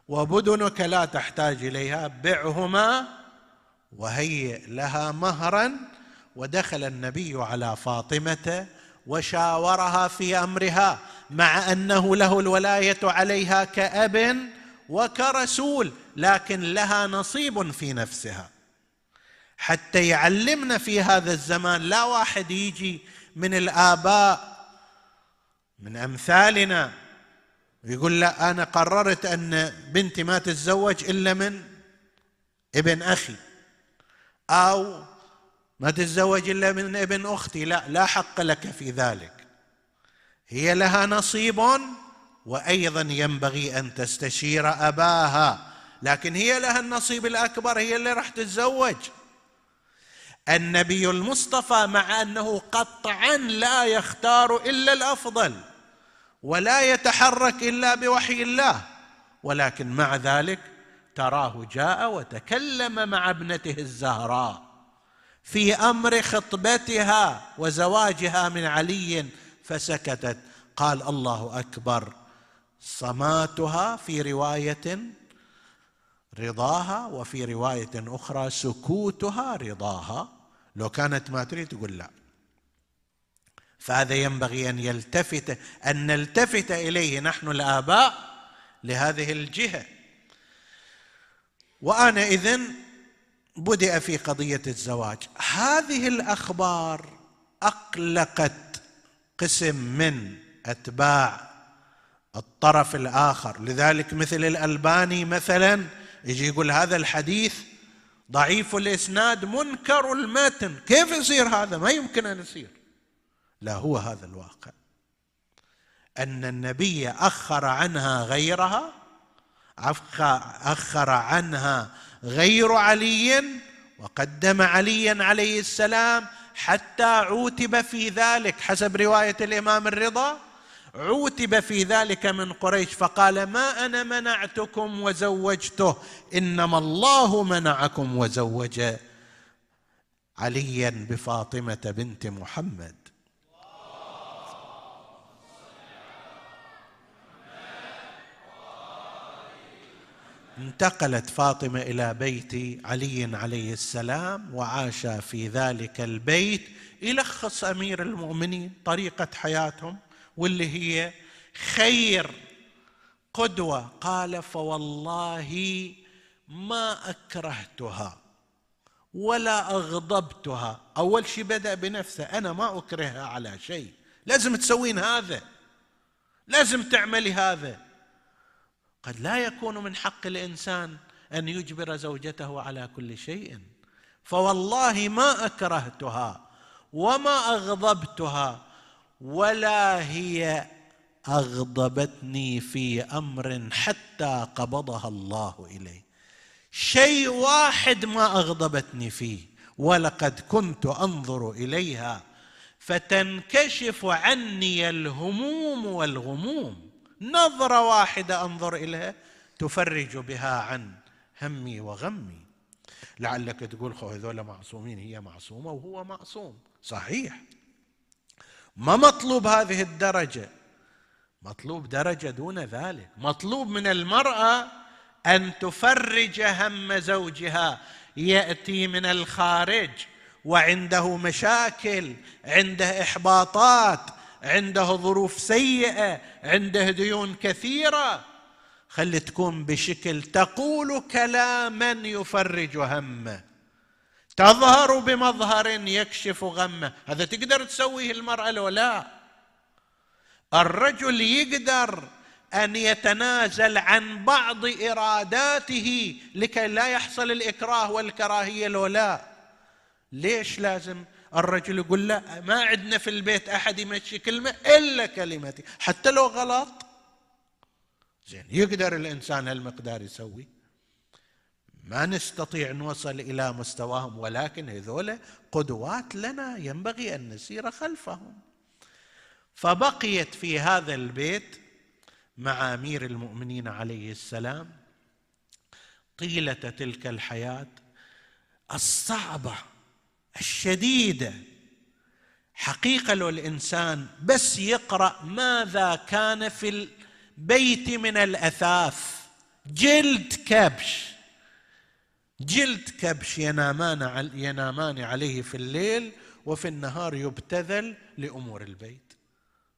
وبدنك لا تحتاج إليها. بعهما وهيئ لها مهرا. ودخل النبي على فاطمة وشاورها في أمرها مع أنه له الولاية عليها كأب وكرسول لكن لها نصيب في نفسها. حتى يعلمنا في هذا الزمان لا واحد يجي من الآباء من أمثالنا يقول لا أنا قررت أن بنتي ما تتزوج إلا من ابن أخي أو ما تتزوج إلا من ابن أختي. لا لا حق لك في ذلك. هي لها نصيب وأيضا ينبغي أن تستشير أباها لكن هي لها النصيب الأكبر هي اللي راح تتزوج. النبي المصطفى مع أنه قطعا لا يختار إلا الأفضل. ولا يتحرك إلا بوحي الله. ولكن مع ذلك تراه جاء وتكلم مع ابنته الزهراء في أمر خطبتها وزواجها من علي فسكتت. قال الله أكبر. صماتها في رواية رضاها وفي رواية أخرى سكوتها رضاها. لو كانت ما تريد تقول لا. فهذا ينبغي أن يلتفت أن نلتفت إليه نحن الآباء لهذه الجهة. وأنا إذن بدأ في قضية الزواج. هذه الأخبار أقلقت قسم من أتباع الطرف الآخر. لذلك مثل الألباني مثلا يجي يقول هذا الحديث ضعيف الإسناد منكر المتن. كيف يصير هذا؟ ما يمكن أن يصير. لا هو هذا الواقع. أن النبي أخر عنها غيرها أخر عنها غير علي وقدم عليا عليه السلام حتى عوتب في ذلك حسب رواية الإمام الرضا عوتب في ذلك من قريش فقال ما أنا منعتكم وزوجته إنما الله منعكم وزوج عليا بفاطمة بنت محمد. انتقلت فاطمة إلى بيت علي عليه السلام وعاش في ذلك البيت يلخص أمير المؤمنين طريقة حياتهم واللي هي خير قدوة. قال فوالله ما أكرهتها ولا أغضبتها. أول شيء بدأ بنفسه أنا ما أكرهها على شيء. لازم تسوين هذا. لازم تعملي هذا. قد لا يكون من حق الإنسان أن يجبر زوجته على كل شيء. فوالله ما أكرهتها وما أغضبتها ولا هي أغضبتني في أمر حتى قبضها الله إليه. شيء واحد ما أغضبتني فيه ولقد كنت أنظر إليها فتنكشف عني الهموم والغموم. نظرة واحدة أنظر إليها تفرج بها عن همي وغمي. لعلك تقول خو هذول معصومين هي معصومة وهو معصوم. صحيح. ما مطلوب هذه الدرجة. مطلوب درجة دون ذلك. مطلوب من المرأة أن تفرج هم زوجها. يأتي من الخارج وعنده مشاكل عنده إحباطات عنده ظروف سيئة عنده ديون كثيرة. خلي تكون بشكل تقول كلاما يفرج همه تظهر بمظهر يكشف غمه هذا تقدر تسويه المرأة لو لا. الرجل يقدر أن يتنازل عن بعض إراداته لكي لا يحصل الإكراه والكراهية لو لا. ليش لازم الرجل يقول لا ما عندنا في البيت أحد يمشي كلمة إلا كلمتي حتى لو غلط. زين يقدر الإنسان هالمقدار يسوي؟ ما نستطيع نوصل إلى مستواهم ولكن هذول قدوات لنا ينبغي أن نسير خلفهم. فبقيت في هذا البيت مع أمير المؤمنين عليه السلام طيلة تلك الحياة الصعبة. الشديده حقيقة لو الإنسان بس يقرأ ماذا كان في البيت من الأثاث. جلد كبش. جلد كبش ينامان ينامان عليه في الليل وفي النهار يبتذل لأمور البيت.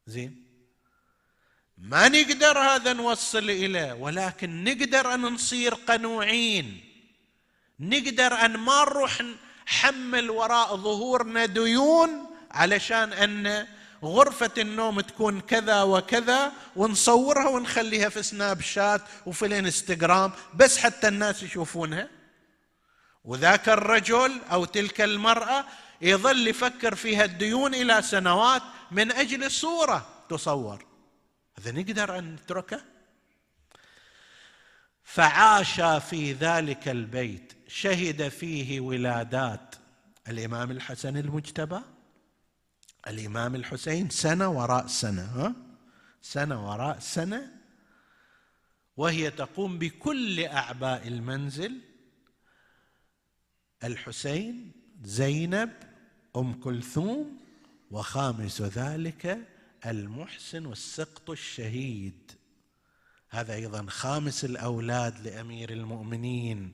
زين؟ ما نقدر هذا نوصل اليه ولكن نقدر أن نصير قنوعين. نقدر أن ما نروح نحمل وراء ظهورنا ديون علشان أن غرفة النوم تكون كذا وكذا ونصورها ونخليها في سناب شات وفي الانستغرام بس حتى الناس يشوفونها. وذاك الرجل أو تلك المرأة يظل يفكر فيها الديون إلى سنوات من أجل صورة تصور. هذا نقدر أن نتركه؟ فعاش في ذلك البيت شهد فيه ولادات. الإمام الحسن المجتبى الإمام الحسين سنة وراء سنة ها؟ سنة وراء سنة. وهي تقوم بكل أعباء المنزل. الحسين زينب أم كلثوم وخامس ذلك المحسن والسقط الشهيد. هذا أيضا خامس الأولاد لأمير المؤمنين.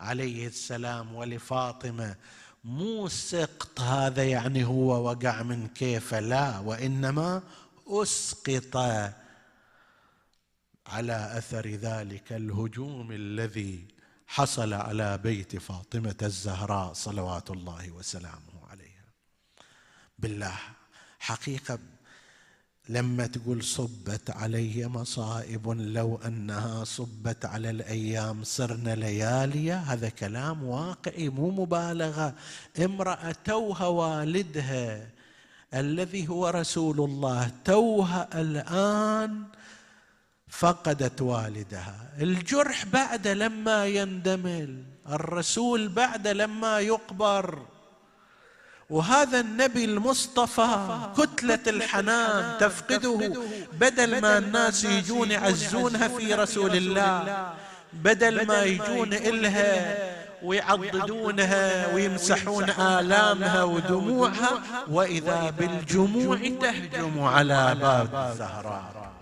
عليه السلام ولفاطمة مو سقط هذا يعني هو وقع من كيف لا وإنما أسقط على أثر ذلك الهجوم الذي حصل على بيت فاطمة الزهراء صلوات الله وسلامه عليها. بالله حقيقة لما تقول صبت علي مصائب لو أنها صبت على الأيام صرنا لياليا هذا كلام واقعي مو مبالغة. امرأة توها والدها الذي هو رسول الله توها الآن فقدت والدها. الجرح بعد لما يندمل الرسول بعد لما يقبر. وهذا النبي المصطفى كتلة الحنان تفقده بدل ما الناس يجون يعزونها في رسول الله بدل ما يجون إلها ويعضدونها ويمسحون آلامها ودموعها وإذا بالجموع تهجم على باب الزهراء.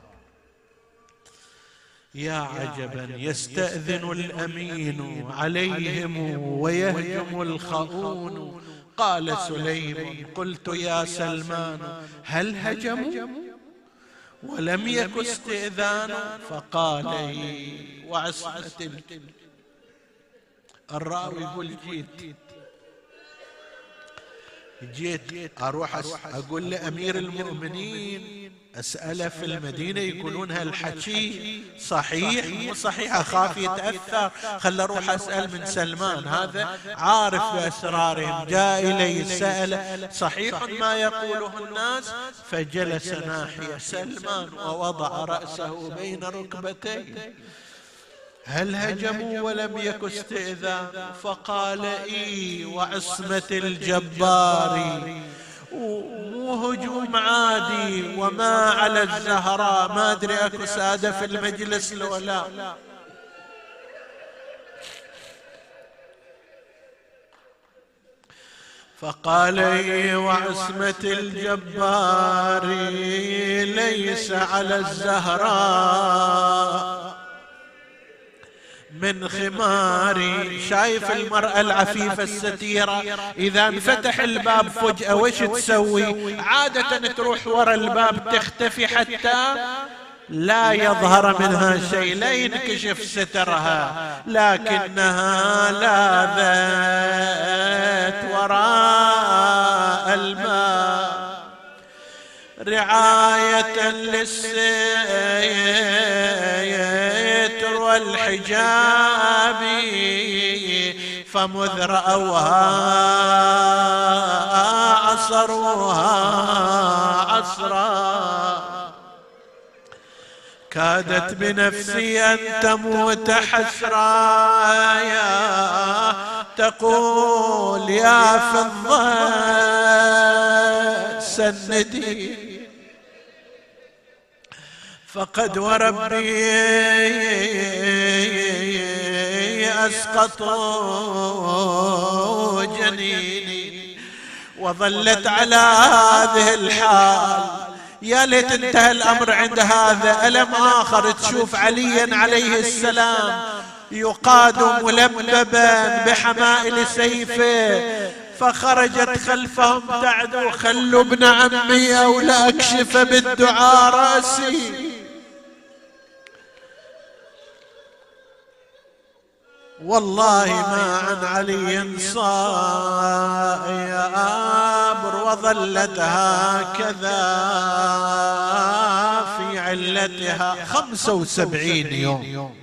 يا عجبا يستأذن الأمين عليهم ويهجم الخؤون قال سليم قلت يا سلمان هل هجموا؟ ولم يك استئذان فقال وعصمة الراوي يقول جيت جيت أروح أقول لأمير المؤمنين اساله في المدينة يقولون هالحكي صحيح مو صحيح؟ أخاف يتأثر. خل أروح أسأل من سلمان. هذا عارف بأسرارهم. جاء إلي سأل صحيح ما يقوله الناس؟ فجلس ناحية سلمان ووضع رأسه بين ركبتيه. هل هجموا ولم يك استئذان فقال إي وعصمة الجبار. مو هجوم عادي وما على الزهراء. ما أدري أكو سادة في المجلس لو لا؟ فقال إي وعصمة الجبار. ليس على الزهراء. من خماري. شايف المرأة العفيفة الستيرة. إذا انفتح الباب فجأة وش تسوي؟ عادة تروح ورا الباب تختفي حتى لا يظهر منها شيء لا ينكشف سترها. لكنها لاذت وراء الماء رعاية للستر والحجاب فمذ رأوها عصروها عصرا. كادت بنفسي أن تموت حسرايا. تقول يا فضة سندي. فقد وربي أسقطوا جنيني وظلت على هذه الحال. يا ليت انتهى الأمر عند هذا. ألم آخر تشوف عليا عليه السلام؟ يقاد ملببا بحمائل سيفه. فخرجت خلفهم تعدو. خلوا ابن عمي أو لا أكشف بالدعاء رأسي. والله ما عن علي صائر وظلت هكذا في علتها خمسة وسبعين يوم.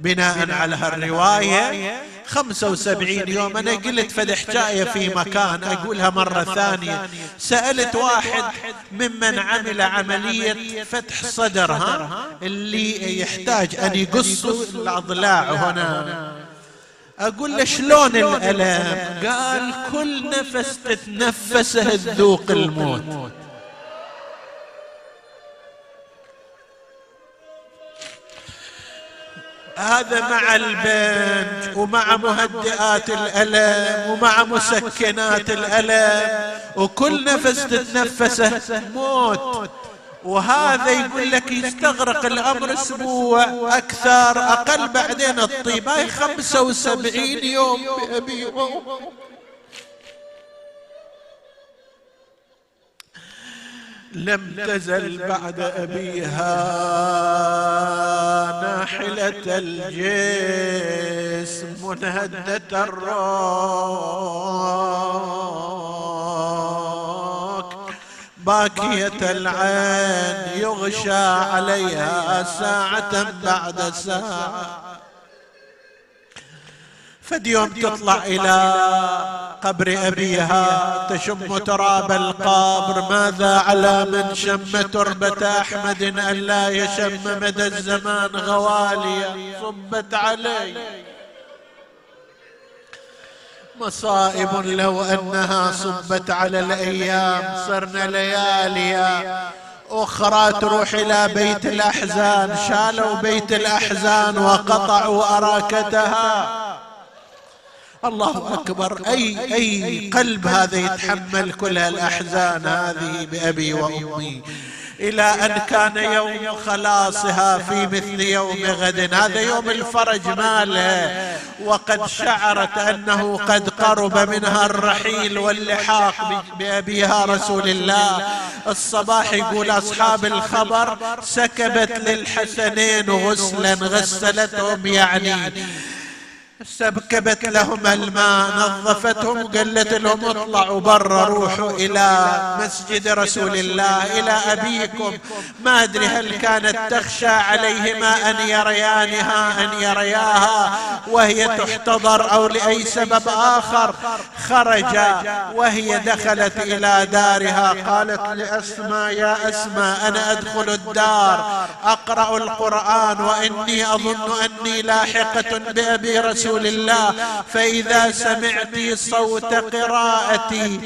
بناء على هالرواية خمسة وسبعين يوم أنا قلت فد حكاية في مكان أقولها مرة ثانية. سألت واحد ممن عمل عملية فتح صدر ها؟ اللي يحتاج أن يقص الأضلاع هنا. أقول له شلون الألم؟ قال كل نفس تتنفسه تذوق الموت. هذا مع البنج ومع مهدئات الألم ومع مسكنات الألم وكل نفس تتنفسه موت. وهذا يقول لك يستغرق الأمر أسبوع أكثر أقل بعدين الطيب. هاي خمسة وسبعين يوم بأبي لم تزل بعد أبيها ناحلة الجسم منهدة الروك باكية العين يغشى عليها ساعة بعد ساعة. فد يوم تطلع إلى قبر أبيها تشم تراب القبر. ماذا على من شم تربة أحمد أن لا يشم مدى الزمان غواليا صبت علي. مصائب لو أنها صبت على الأيام. صرنا ليالي أخرى تروح إلى بيت الأحزان. شالوا بيت الأحزان وقطعوا أراكتها. الله أكبر. اي اي قلب هذا يتحمل كل هالاحزان هذه بأبي وأمي. إلى أن كان يوم خلاصها في مثل يوم غد. هذا يوم الفرج ماله. وقد شعرت أنه قد قرب منها الرحيل واللحاق بأبيها رسول الله. الصباح يقول أصحاب الخبر سكبت للحسنين غسلا غسلتهم يعني. سبكبت لهم الماء نظفتهم قالت لهم اطلعوا برا روحوا إلى مسجد رسول الله إلى أبيكم. ما أدري هل كانت تخشى عليهما أن يريانها أن يرياها وهي تحتضر أو لأي سبب آخر. خرجا وهي دخلت إلى دارها قالت لأسماء يا أسماء أنا أدخل الدار أقرأ القرآن وإني أظن أني لاحقة بأبي رسول رسول الله فإذا سمعت صوت قراءتي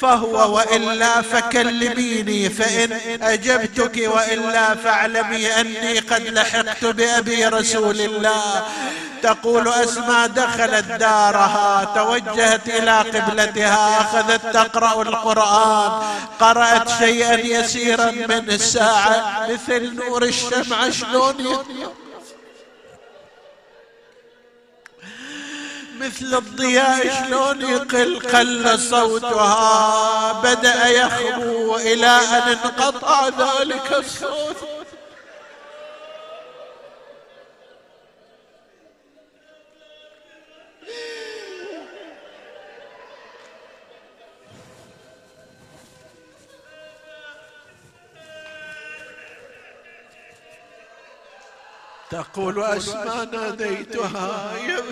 فهو وإلا فكلميني فإن أجبتك وإلا فاعلمي أني قد لحقت بأبي رسول الله. تقول اسماء دخلت دارها توجهت إلى قبلتها أخذت تقرأ القرآن قرأت شيئا يسيرا من الساعة مثل نور الشمعه شلون مثل الضياء شلون يقل قل صوتها. بدأ يخبو إلى أن انقطع ذلك الصوت. تقول أسماء ناديتها يا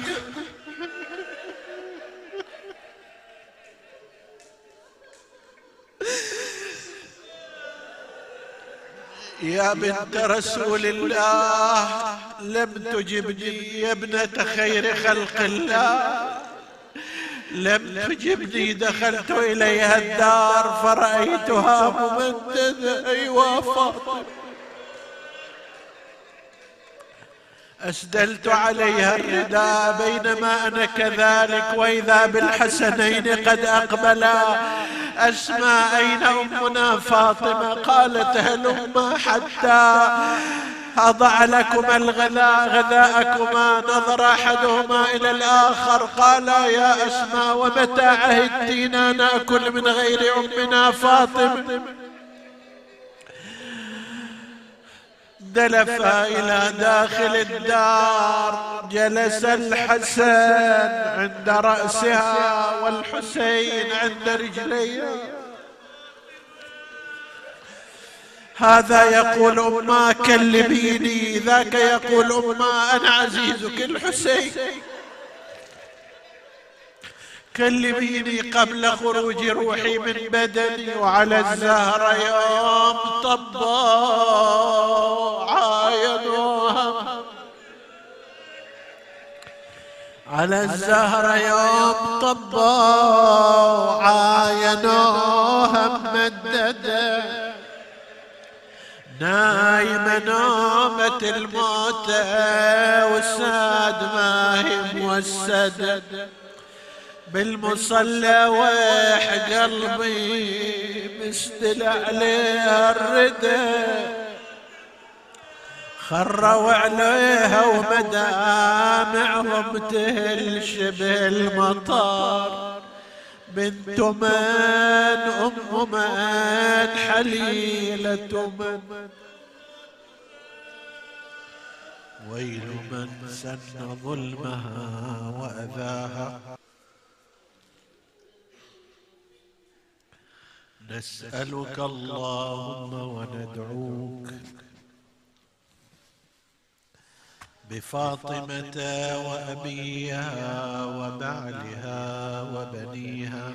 بنت رسول الله لم تجبني يا ابنة خير خلق الله. لم تجبني دخلت إليها الدار فرأيتها ممددة. أيوا فاطمة. أسدلت عليها الرداء بينما أنا كذلك وإذا بالحسنين قد أقبلا. أسمى أين أمنا فاطمة قالت هلما حتى أضع لكما الغذاء غذاءكما. نظر أحدهما إلى الآخر قال يا أسماء ومتى عهدتينا نأكل من غير أمنا فاطمة. دلف إلى داخل الدار. جلس الحسن عند رأسها والحسين عند رجليها. هذا يقول أما كلميني ذاك يقول أما أنا عزيزك الحسين. كلميني قبل خروج روحي من بدني وعلى الزهر يوم طبا عاينوها على الزهر يوم طبا عاينوها ممددة نايمة نومة الموتى والساد ما هي موسدة. بالمصلى ويح قلبي مستل عليها الردى خروا عليها ومدامعهم تهل شبه المطار. بنت من أم من حليلة من. ويل من سن ظلمها وأذاها. نسألك اللهم وندعوك بفاطمة وأبيها وبعلها وبنيها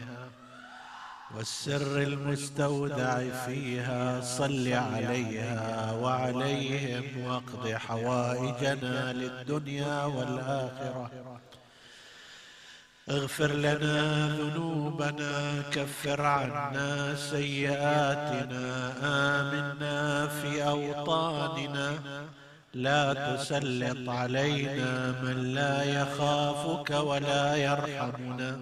والسر المستودع فيها صل عليها وعليهم واقض حوائجنا للدنيا والآخرة اغفر لنا ذنوبنا كفر عنا سيئاتنا آمنا في أوطاننا. لا تسلط علينا من لا يخافك ولا يرحمنا.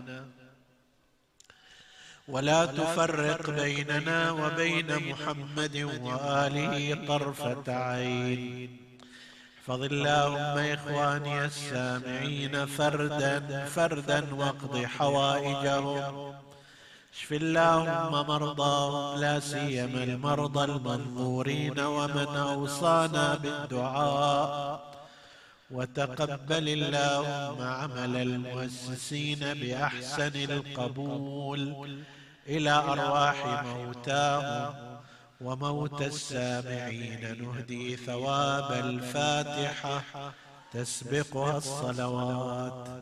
ولا تفرق بيننا وبين محمد وآله طرفة عين. احفظ اللهم إخواني السامعين فردا فردا واقض حوائجهم. اشف اللهم مرضاهم لا سيما المرضى المنظورين ومن أوصانا بالدعاء. وتقبل اللهم عمل المؤسسين بأحسن القبول إلى أرواح موتاهم. وموت السامعين نهدي ثواب الفاتحة. تسبقها الصلوات.